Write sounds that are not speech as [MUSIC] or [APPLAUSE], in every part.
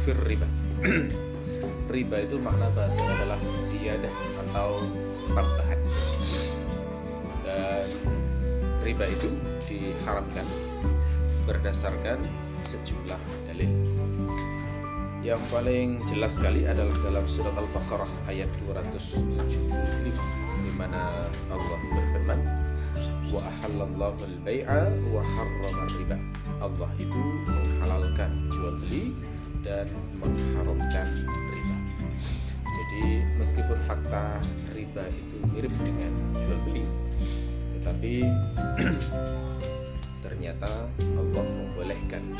fir riba. [CLEARS THROAT] riba itu makna bahasanya adalah ziyadah atau tambahan. Dan riba itu diharamkan berdasarkan sejumlah dalil. Yang paling jelas sekali adalah dalam surat Al-Baqarah ayat 275 di mana Allah berfirman wa ahallallahu al-bai'a wa harrama riba. Allah itu menghalalkan jual beli dan mengharamkan riba. Jadi meskipun fakta riba itu mirip dengan jual beli, tetapi [CLEARS THROAT] ternyata Allah membolehkan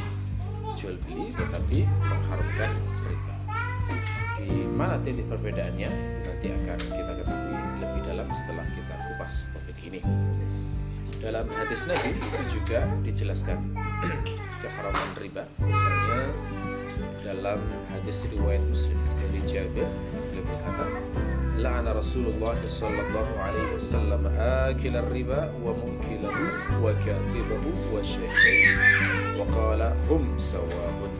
jual beli tetapi mengharamkan riba. Di mana titik perbedaannya nanti akan kita ketahui lebih dalam setelah kita kupas topik ini. Dalam hadis Nabi itu juga dijelaskan [CLEARS THROAT] keharaman riba. Misalnya dalam hadis riwayat Muslim dari Jabir beliau berkata la'ana Rasulullah sallallahu alaihi wasallam akil riba wa munkilahu wa katibahu wa syahidaihi wa qala hum sawabun.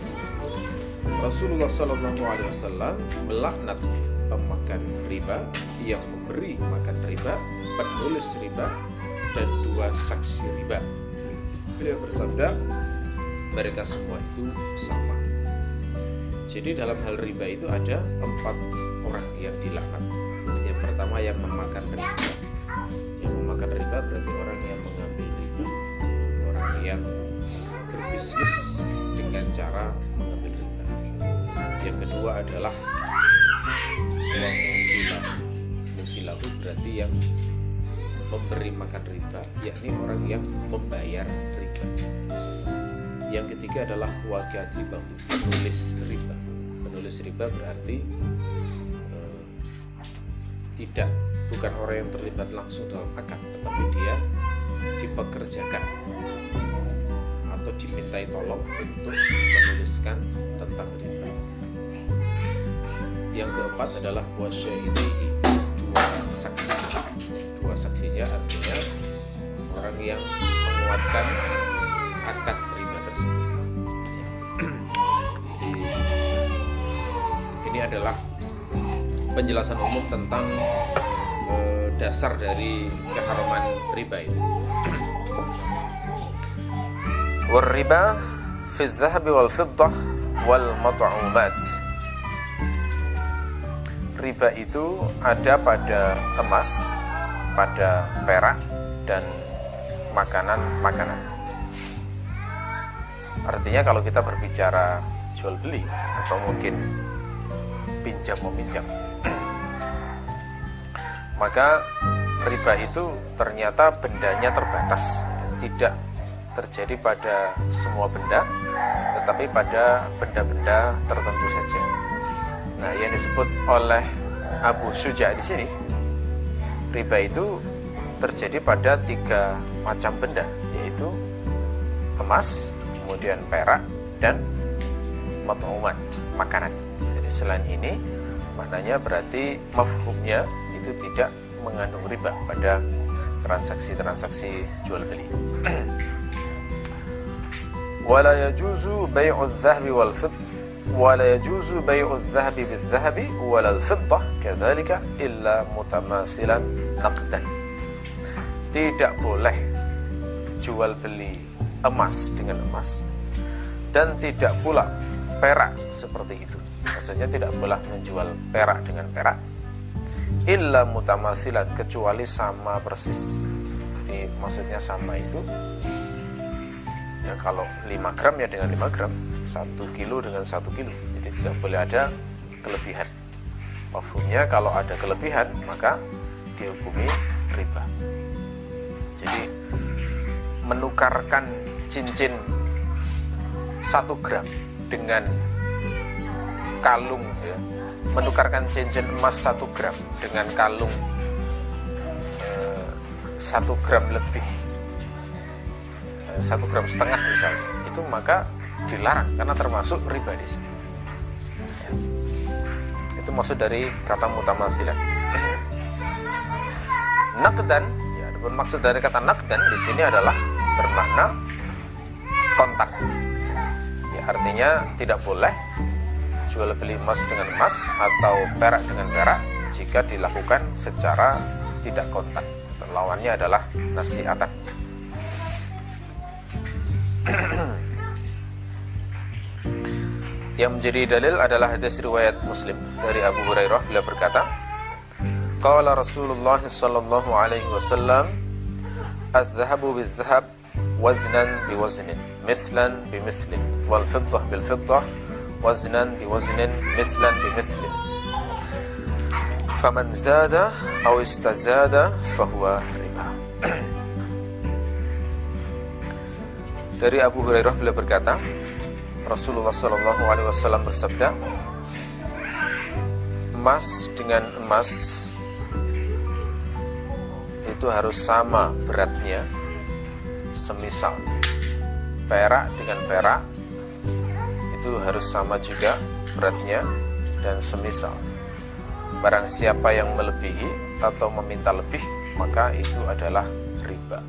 Rasulullah sallallahu alaihi wasallam melaknat pemakan riba yang memberi makan riba penulis riba dan dua saksi riba. Beliau bersabda mereka semua itu sama jadi dalam hal riba itu ada empat orang yang dilaknat. Yang pertama yang memakan riba. Yang memakan riba berarti orang yang mengambil riba orang yang berbisnis dengan cara mengambil riba. Yang kedua adalah yang mukilahu mukilahu berarti yang memberi makan riba yakni orang yang membayar riba. Yang ketiga adalah wajibah penulis riba penulis riba berarti eh, tidak bukan orang yang terlibat langsung dalam akad tetapi dia dipekerjakan atau dimintai tolong untuk menuliskan tentang riba. Yang keempat adalah ini dua saksi. Dua saksinya artinya orang yang menguatkan akad ini adalah penjelasan umum tentang eh, dasar dari keharaman riba itu والربا في الذهب والفضة والمطعومات Riba itu ada pada emas, pada perak, dan makanan-makanan. Artinya kalau kita berbicara jual beli atau mungkin pinjam meminjam, [CLEARS THROAT] maka riba itu ternyata bendanya terbatas, tidak terjadi pada semua benda, tetapi pada benda-benda tertentu saja. Nah, yang disebut oleh Abu Suja di sini, riba itu terjadi pada tiga macam benda, yaitu emas, kemudian perak, dan makanan Jadi selain ini, maknanya berarti mafhumnya itu tidak mengandung riba pada transaksi-transaksi jual beli. ولا يجوز بيع الذهب والفضة ولا يجوز بيع الذهب بالذهب ولا الفضة كذلك إلا متماثلا نقدا tidak boleh jual beli emas dengan emas dan tidak pula perak seperti itu maksudnya tidak boleh menjual perak dengan perak. Illa mutamasilan kecuali sama persis. Ini maksudnya sama itu ya kalau 5 gram ya dengan 5 gram 1 kilo dengan 1 kilo. Jadi tidak boleh ada kelebihan. Mafhumnya kalau ada kelebihan maka dihukumi riba. Jadi menukarkan cincin 1 gram dengan kalung ya. Menukarkan cincin emas 1 gram dengan kalung eh, 1 gram lebih satu gram setengah misalnya. Itu maka dilarang karena termasuk riba di sini ya. itu maksud dari kata mutamasilan [CLEARS THROAT] nakdan ya maksud dari kata nakdan di sini adalah bermakna kontak. Ya artinya tidak boleh jual beli emas dengan emas atau perak dengan perak jika dilakukan secara tidak kontak. Lawannya adalah nasihatan. Yang menjadi dalil adalah hadis riwayat Muslim dari Abu Hurairah beliau berkata, Qala Rasulullah sallallahu alaihi wasallam, "Az-zahabu biz-zahab waznan biwaznin, mithlan bimithlin, wal fiddah bil fiddah waznan biwaznin, mithlan bimithlin." Faman zada aw istazada fahuwa riba. Dari Abu Hurairah beliau berkata, Rasulullah Shallallahu Alaihi Wasallam bersabda, emas dengan emas itu harus sama beratnya, semisal perak dengan perak itu harus sama juga beratnya dan semisal. Barang siapa yang melebihi atau meminta lebih, maka itu adalah riba.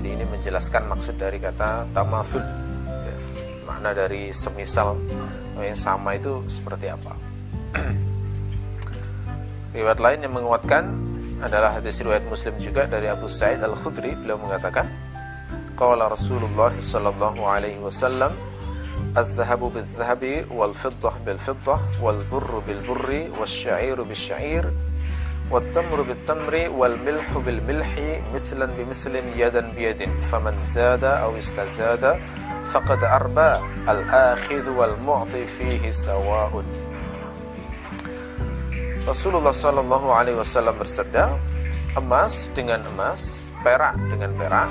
Jadi ini menjelaskan maksud dari kata tamasul makna dari semisal yang sama itu seperti apa [CLEARS THROAT] riwayat lain yang menguatkan adalah hadis riwayat Muslim juga dari Abu Sa'id Al-Khudri beliau mengatakan qala Rasulullah sallallahu alaihi wasallam الذهب بالذهب والفضة بالفضة والبر بالبر والشعير بالشعير والتمر بالتمر والملح بالملح مثلا بمثل يدا بيد. فمن زاد أو استزاد فقد أربى. الآخذ والمعطي فيه سواء. رسول الله صلى الله عليه وسلم bersabda أماس dengan أماس perak dengan perak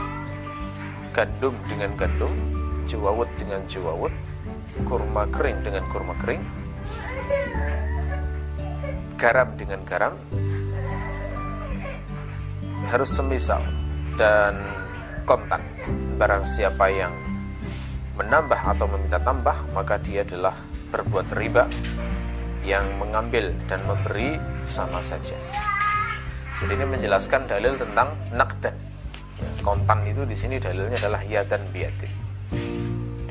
gandum dengan gandum jewawut dengan jewawut, kurma kering dengan kurma kering, garam dengan garam, harus semisal dan kontan. Barang siapa yang menambah atau meminta tambah maka dia adalah berbuat riba yang mengambil dan memberi sama saja. Jadi ini menjelaskan dalil tentang nakdan. Ya, kontan itu di sini dalilnya adalah ya dan biatin.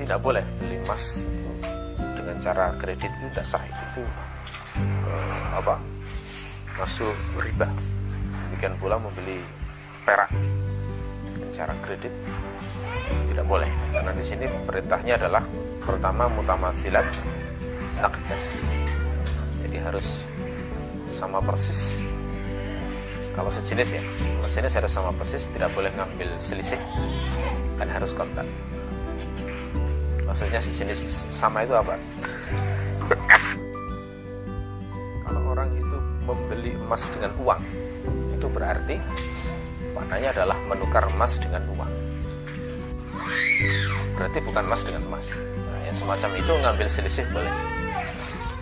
Tidak boleh beli emas itu dengan cara kredit itu tidak sah. Itu uh, apa? Masuk riba. Demikian pula membeli perak dengan cara kredit tidak boleh. Karena di sini perintahnya adalah pertama mutamasilat nakdan jadi harus sama persis. Kalau sejenis ya kalau sejenis harus sama persis tidak boleh ngambil selisih. Kan harus kontak maksudnya sejenis sama itu apa? Kalau orang itu membeli emas dengan uang itu berarti maknanya adalah menukar emas dengan uang. Berarti bukan emas dengan emas. Nah, yang semacam itu ngambil selisih boleh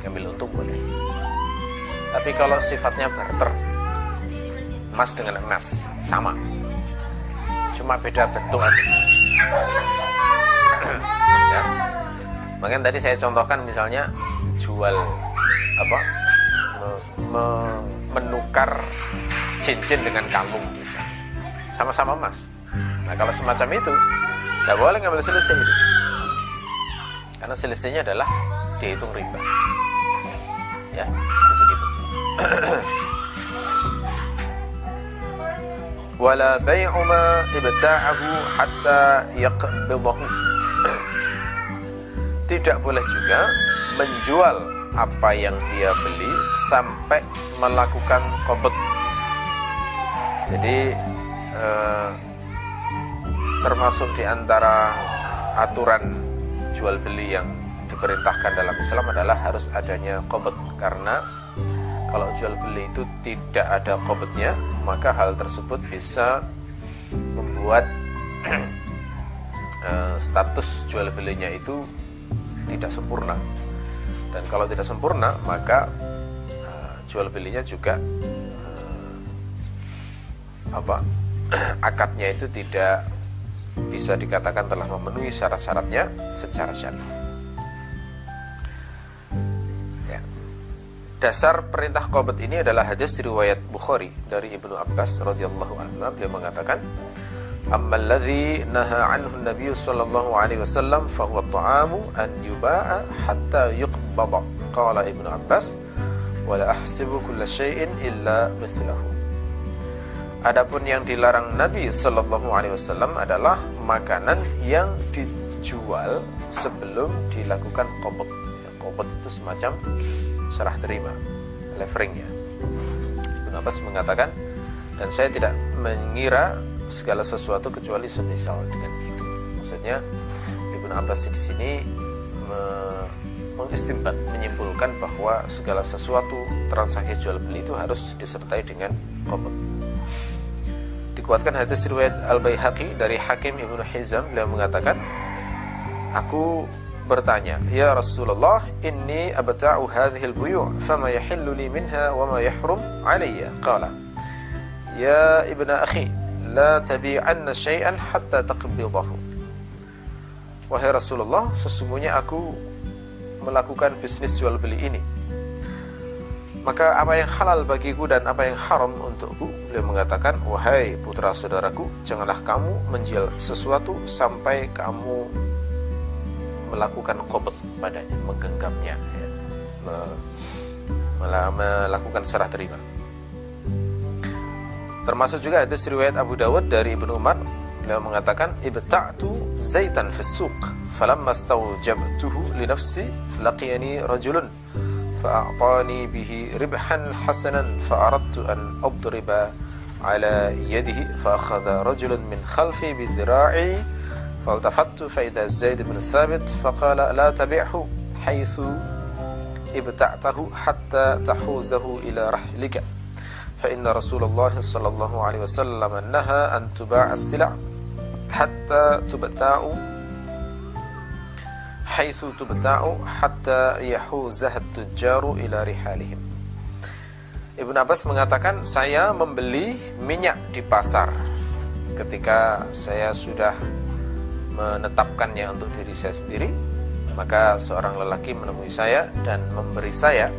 ngambil untung boleh. Tapi kalau sifatnya barter emas dengan emas sama. Cuma beda bentuk aja ya makanya tadi saya contohkan misalnya jual apa me, me, menukar cincin dengan kalung sama-sama emas nah kalau semacam itu tidak boleh ngambil selisih itu. Karena selisihnya adalah dihitung riba. Ya, begitu. Wala bay'u ma ibta'ahu hatta yaqbidahu. Tidak boleh juga menjual apa yang dia beli sampai melakukan kobot. Jadi eh, termasuk di antara aturan jual beli yang diperintahkan dalam Islam adalah harus adanya kobet karena kalau jual beli itu tidak ada kobetnya maka hal tersebut bisa membuat [CLEARS THROAT] eh, status jual belinya itu tidak sempurna dan kalau tidak sempurna maka eh, jual belinya juga eh, apa [CLEARS THROAT] akadnya itu tidak bisa dikatakan telah memenuhi syarat-syaratnya secara syar'i. Ya. Dasar perintah qobat ini adalah hadis riwayat Bukhari dari Ibnu Abbas radhiyallahu anhu beliau mengatakan أما الذي نهى عنه النبي صلى الله عليه وسلم فهو الطعام أن يباع حتى يقبض قال ابن عباس ولا أحسب كل شيء إلا مثله Adapun yang dilarang Nabi Shallallahu Alaihi Wasallam adalah makanan yang dijual sebelum dilakukan kobot. Ya, kobot itu semacam serah terima, levering ya. Ibn Abbas mengatakan dan saya tidak mengira segala sesuatu kecuali semisal dengan itu. Maksudnya Ibnu Abbas di sini me mengistimbat, menyimpulkan bahwa segala sesuatu transaksi jual beli itu harus disertai dengan kobot. Dikuatkan hadis riwayat Al Baihaqi dari Hakim Ibnu Hizam beliau mengatakan, aku bertanya, "Ya Rasulullah, inni abta'u hadhihi al-buyu' fama yahillu li minha wa ma yahrum 'alayya?" Qala, "Ya ibna akhi, la tabi'anna syai'an hatta taqbidahu." Wahai Rasulullah, sesungguhnya aku melakukan bisnis jual beli ini maka apa yang halal bagiku dan apa yang haram untukku beliau mengatakan wahai putra saudaraku janganlah kamu menjual sesuatu sampai kamu melakukan qobot padanya menggenggamnya ya. melakukan serah terima termasuk juga ada riwayat Abu Dawud dari Ibnu Umar beliau mengatakan ibta'tu zaitan fis suq falamma stawjabtuhu li nafsi laqiyani rajulun فأعطاني به ربحا حسنا فأردت أن أضرب على يده فأخذ رجل من خلفي بذراعي فالتفت فإذا زيد بن ثابت فقال لا تبعه حيث ابتعته حتى تحوزه إلى رحلك فإن رسول الله صلى الله عليه وسلم نهى أن تباع السلع حتى تبتاع haitsu tubta'u hatta yahuzahat tujaru ila rihalihim. Ibnu Abbas mengatakan saya membeli minyak di pasar ketika saya sudah menetapkannya untuk diri saya sendiri maka seorang lelaki menemui saya dan memberi saya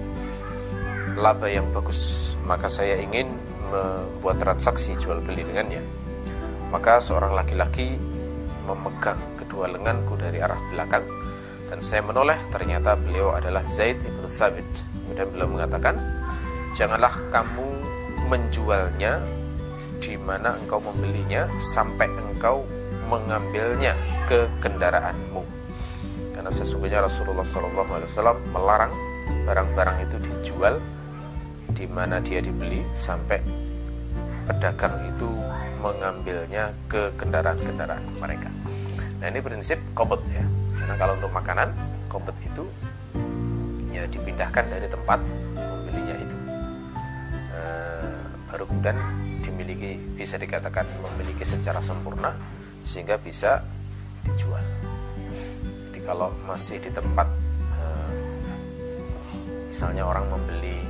laba yang bagus maka saya ingin membuat transaksi jual beli dengannya. Maka seorang laki-laki memegang kedua lenganku dari arah belakang dan saya menoleh. Ternyata beliau adalah Zaid ibn Thabit. Kemudian beliau mengatakan janganlah kamu menjualnya di mana engkau membelinya sampai engkau mengambilnya ke kendaraanmu. Karena sesungguhnya Rasulullah SAW melarang barang-barang itu dijual di mana dia dibeli sampai pedagang itu mengambilnya ke kendaraan-kendaraan mereka. Nah ini prinsip kobot ya. Nah kalau untuk makanan kompet itu ya dipindahkan dari tempat membelinya itu e, baru kemudian dimiliki bisa dikatakan memiliki secara sempurna sehingga bisa dijual. Jadi kalau masih di tempat e, misalnya orang membeli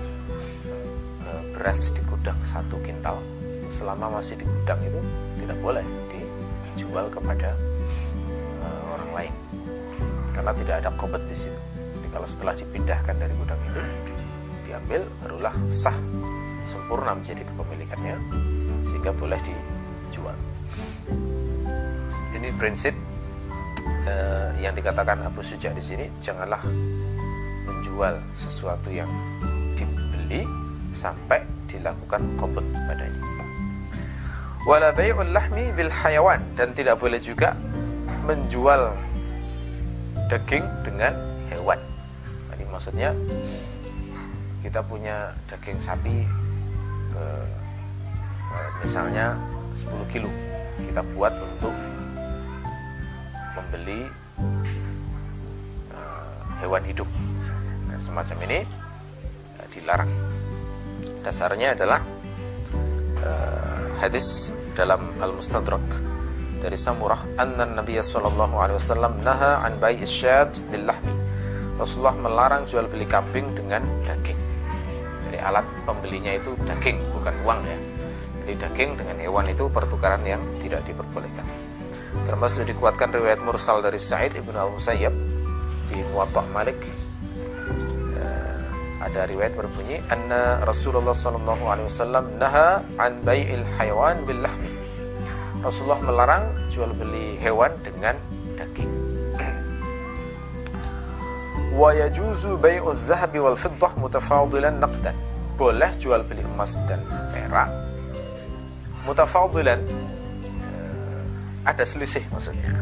beras di gudang satu kintal selama masih di gudang itu tidak boleh dijual kepada orang lain karena tidak ada kobet di situ. Jadi kalau setelah dipindahkan dari gudang itu diambil barulah sah sempurna menjadi kepemilikannya sehingga boleh dijual. Ini prinsip eh, yang dikatakan Abu Suja di sini janganlah menjual sesuatu yang dibeli sampai dilakukan kobet padanya. Wala bai'ul lahmi bil hayawan dan tidak boleh juga menjual daging dengan hewan. Jadi maksudnya kita punya daging sapi misalnya 10 kilo kita buat untuk membeli eh, hewan hidup Nah, semacam ini eh, dilarang. Dasarnya adalah eh, hadis dalam Al-Mustadrak dari Samurah anna Nabi sallallahu alaihi wasallam naha an bai isyad bil lahmi. Rasulullah melarang jual beli kambing dengan daging. Jadi alat pembelinya itu daging bukan uang ya. Jadi daging dengan hewan itu pertukaran yang tidak diperbolehkan. Termasuk dikuatkan riwayat mursal dari Sa'id ibnu al-Musayyab di Muwatta Malik ada riwayat berbunyi anna Rasulullah sallallahu alaihi wasallam naha an bai'il hayawan bil lahmi Rasulullah melarang jual beli hewan dengan daging. [CLEARS THROAT] Wa yajuzu bai'u dzahabi wal fiddah mutafadilan naqdan. Boleh jual beli emas dan perak mutafadilan eh, ada selisih maksudnya.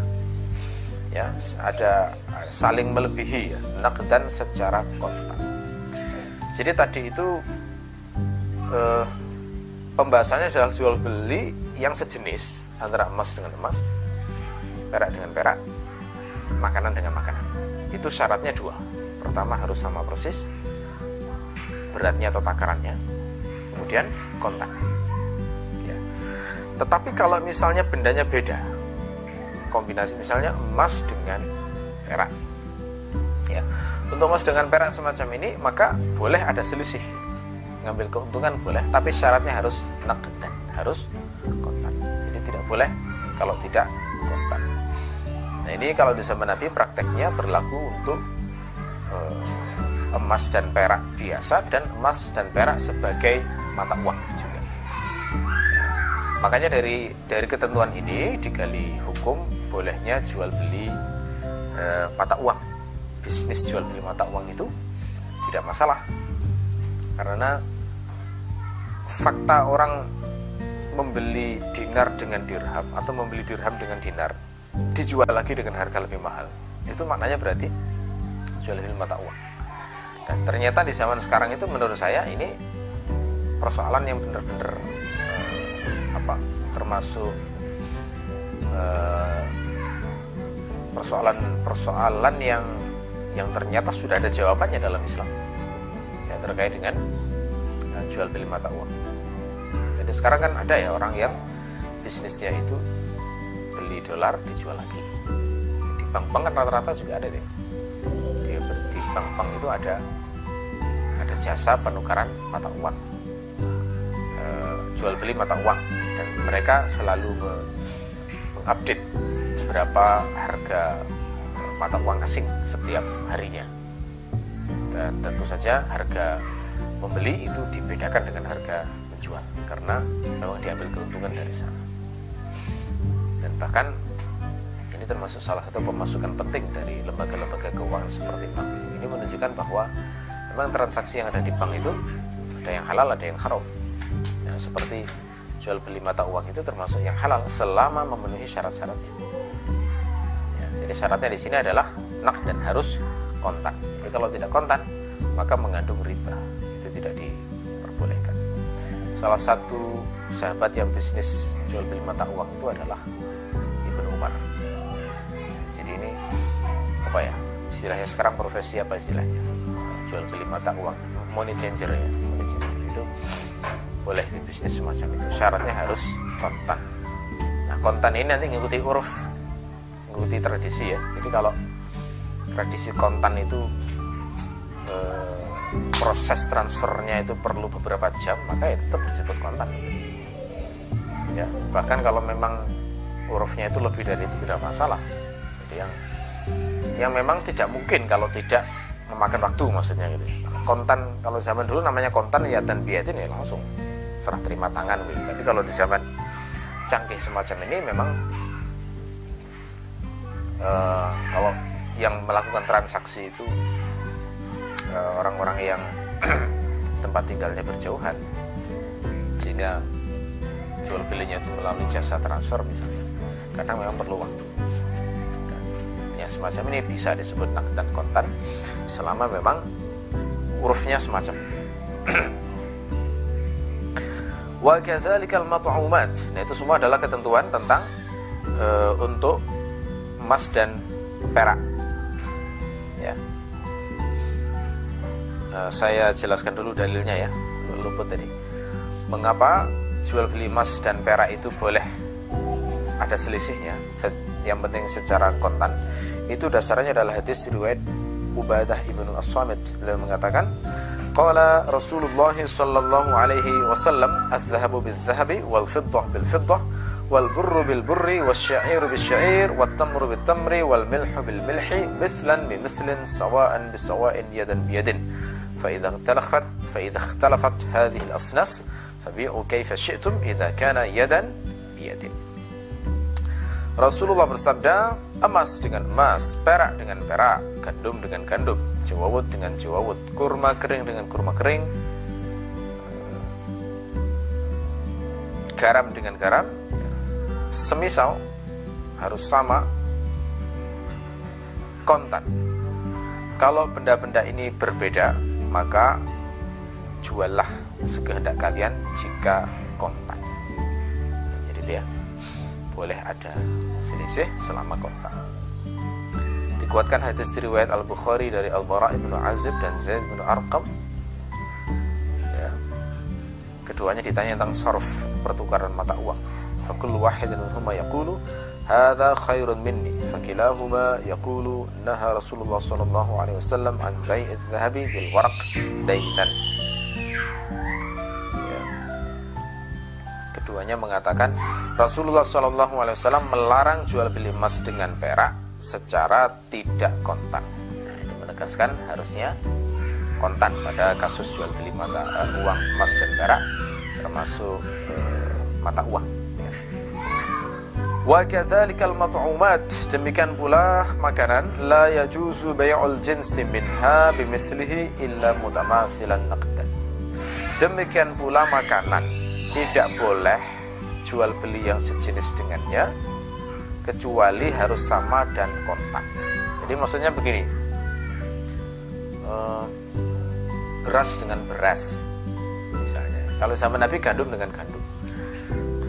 Ya, ada saling melebihi ya, naqdan secara kontak. Jadi tadi itu eh, pembahasannya adalah jual beli yang sejenis antara emas dengan emas, perak dengan perak, makanan dengan makanan. Itu syaratnya dua. Pertama harus sama persis beratnya atau takarannya, kemudian kontak. Ya. Tetapi kalau misalnya bendanya beda, kombinasi misalnya emas dengan perak, untuk emas dengan perak semacam ini maka boleh ada selisih. Ngambil keuntungan boleh tapi syaratnya harus nakdan harus kontan. Jadi tidak boleh kalau tidak kontan. Nah ini kalau di zaman Nabi prakteknya berlaku untuk eh, emas dan perak biasa dan emas dan perak sebagai mata uang juga. Makanya dari dari ketentuan ini digali hukum bolehnya jual beli eh, mata uang bisnis jual beli mata uang itu tidak masalah. Karena fakta orang membeli dinar dengan dirham atau membeli dirham dengan dinar dijual lagi dengan harga lebih mahal. Itu maknanya berarti jual beli mata uang. Dan ternyata di zaman sekarang itu menurut saya ini persoalan yang benar-benar eh, apa termasuk eh, persoalan persoalan yang yang ternyata sudah ada jawabannya dalam Islam ya terkait dengan uh, jual beli mata uang. Jadi sekarang kan ada ya orang yang bisnisnya itu beli dolar dijual lagi. Di bank-bank kan rata-rata juga ada deh. Dia di bank-bank itu ada ada jasa penukaran mata uang, e, jual beli mata uang dan mereka selalu mengupdate berapa harga mata uang asing setiap harinya. Dan tentu saja harga pembeli itu dibedakan dengan harga penjual karena memang diambil keuntungan dari sana. Dan bahkan ini termasuk salah satu pemasukan penting dari lembaga-lembaga keuangan seperti bank. Ini menunjukkan bahwa memang transaksi yang ada di bank itu ada yang halal ada yang haram. Ya, seperti jual beli mata uang itu termasuk yang halal selama memenuhi syarat-syaratnya. ya, jadi syaratnya di sini adalah nak dan harus kontan. Jadi kalau tidak kontan maka mengandung riba. Itu tidak diperbolehkan. Salah satu sahabat yang bisnis jual beli mata uang itu adalah Ibnu Umar. Jadi ini apa ya istilahnya sekarang profesi apa istilahnya? Jual beli mata uang. Money changer ya money changer itu boleh di bisnis semacam itu. Syaratnya harus kontan. Nah kontan ini nanti ngikuti uruf ngikuti tradisi ya. Jadi kalau tradisi kontan itu eh, proses transfernya itu perlu beberapa jam maka ya tetap disebut kontan ya bahkan kalau memang hurufnya itu lebih dari itu tidak masalah. Jadi yang yang memang tidak mungkin kalau tidak memakan waktu maksudnya gitu. Kontan kalau zaman dulu namanya kontan ya dan biatin ya langsung. Serah terima tangan gitu. tapi kalau di zaman canggih semacam ini memang uh, kalau yang melakukan transaksi itu eh, orang-orang uh, yang [CLEARS THROAT] tempat tinggalnya berjauhan. Sehingga jual belinya itu melalui jasa transfer misalnya. Karena memang perlu waktu. Dan ya semacam ini bisa disebut dan kontan. Selama memang hurufnya semacam itu. [CLEARS THROAT] Wa kadzalikal mat'umat nah itu semua adalah ketentuan tentang uh, untuk emas dan perak. Ya. Uh, saya jelaskan dulu dalilnya ya luput tadi. Mengapa jual beli emas dan perak itu boleh ada selisihnya? Yang penting secara kontan. Itu dasarnya adalah hadis riwayat Ubadah ibnu As-Samit. Beliau mengatakan Qala Rasulullah sallallahu alaihi wasallam az-zahabu bil-zahabi wal-fiddah bil-fiddah wal burru bil burri wasyairu bisyair wat tamru bit tamri wal milhu bil milhi mislan bi mislin sawa'an bi sawa'in yadan bi yadin. Fa idza ikhtalafat fa idza ikhtalafat hadhihi al asnaf fabi'u kaifa syi'tum idza kana yadan bi yadin. Rasulullah bersabda, emas dengan emas, perak dengan perak, gandum dengan gandum, jawawut dengan jawawut, kurma kering dengan kurma kering, eh, garam dengan garam, semisal harus sama kontan. Kalau benda-benda ini berbeda, maka juallah sekehendak kalian jika kontan. Jadi itu ya boleh ada selisih selama kontak. Dikuatkan hadis riwayat Al Bukhari dari Al Bara ibnu Azib dan Zaid bin Arqam. Ya. Keduanya ditanya tentang sorf pertukaran mata uang. Fakul wahidin minhuma yaqulu هذا خير مني فكلاهما يقول نهى رسول الله صلى الله عليه وسلم عن بيع الذهب بالورق دينا keduanya mengatakan Rasulullah Shallallahu Alaihi Wasallam melarang jual beli emas dengan perak secara tidak kontan. Nah, itu menegaskan harusnya kontan pada kasus jual beli mata uh, uang emas dan perak termasuk uh, mata uang. Wa kadzalikal mat'umat demikian pula makanan la yajuzu bai'ul jinsi minha bimithlihi illa mutamathilan naqdan. Demikian pula makanan tidak boleh jual beli yang sejenis dengannya kecuali harus sama dan kontak. Jadi maksudnya begini, uh, beras dengan beras, misalnya. Kalau zaman Nabi gandum dengan gandum.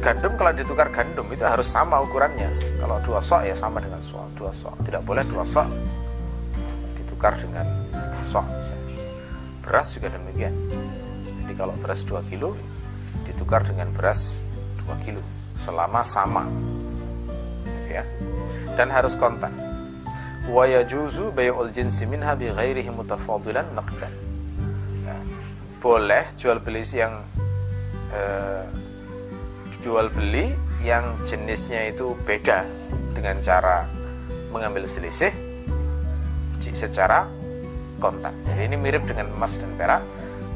Gandum kalau ditukar gandum itu harus sama ukurannya. Kalau dua sok ya sama dengan sok, dua sok. Tidak boleh dua sok ditukar dengan sok. Misalnya. Beras juga demikian. Jadi kalau beras 2 kilo ditukar dengan beras 2 kilo selama sama gitu ya dan harus kontan wa yajuzu bai'ul jinsi minha bi ghairihi mutafadilan naqdan ya. boleh jual beli yang eh, jual beli yang jenisnya itu beda dengan cara mengambil selisih secara kontan jadi ini mirip dengan emas dan perak.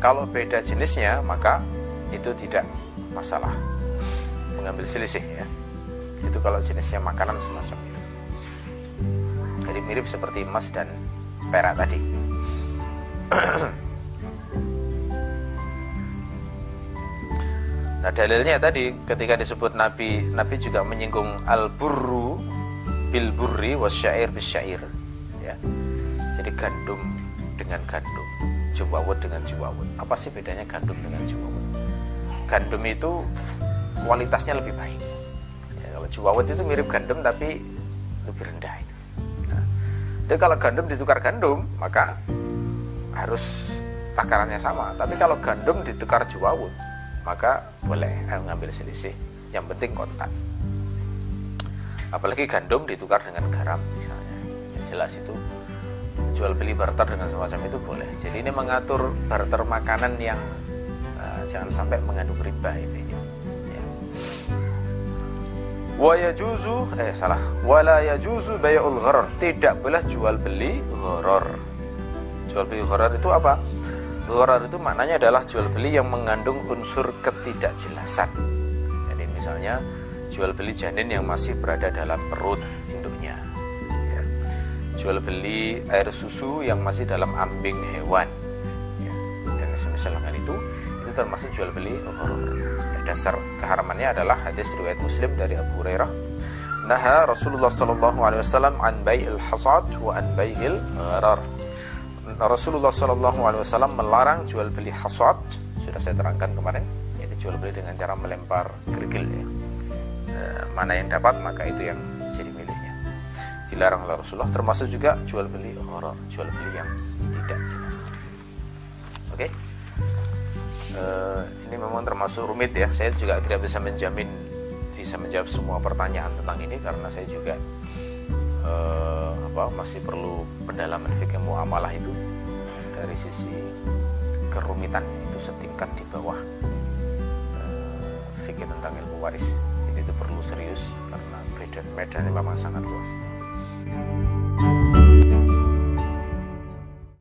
Kalau beda jenisnya maka itu tidak masalah mengambil selisih ya. Itu kalau jenisnya makanan semacam itu. Jadi mirip seperti emas dan perak tadi [CLEARS THROAT] nah dalilnya tadi ketika disebut Nabi Nabi juga menyinggung al burru bil burri wasyair bisyair ya jadi gandum dengan gandum jewawut dengan jewawut apa sih bedanya gandum dengan jewawut gandum itu kualitasnya lebih baik. Ya, kalau juwawet itu mirip gandum tapi lebih rendah itu. Nah, dan kalau gandum ditukar gandum maka harus takarannya sama. Tapi kalau gandum ditukar juwawut maka boleh mengambil selisih. Yang penting kontak. Apalagi gandum ditukar dengan garam misalnya. Ya, jelas itu jual beli barter dengan semacam itu boleh. Jadi ini mengatur barter makanan yang jangan sampai mengandung riba ini ya. wa yajuzu eh salah wala yajuzu bai'ul gharar tidak boleh jual beli gharar jual beli gharar itu apa gharar itu maknanya adalah jual beli yang mengandung unsur ketidakjelasan jadi misalnya jual beli janin yang masih berada dalam perut induknya ya. jual beli air susu yang masih dalam ambing hewan ya. dan semisal hal itu itu termasuk jual beli ghurur. Ya, dasar keharamannya adalah hadis riwayat Muslim dari Abu Hurairah. Naha Rasulullah sallallahu alaihi wasallam an bai'il hasad wa an bai'il gharar. Rasulullah sallallahu alaihi wasallam melarang jual beli hasad. Sudah saya terangkan kemarin, yaitu jual beli dengan cara melempar kerikil ya. E, mana yang dapat maka itu yang jadi miliknya. Dilarang oleh Rasulullah termasuk juga jual beli gharar, jual beli yang tidak jelas. Oke. Okay? uh, ini memang termasuk rumit ya. Saya juga tidak bisa menjamin bisa menjawab semua pertanyaan tentang ini karena saya juga uh, apa masih perlu pendalaman fikih muamalah itu dari sisi kerumitan itu setingkat di bawah uh, fikih tentang ilmu waris. Jadi itu perlu serius karena medan medannya memang sangat luas.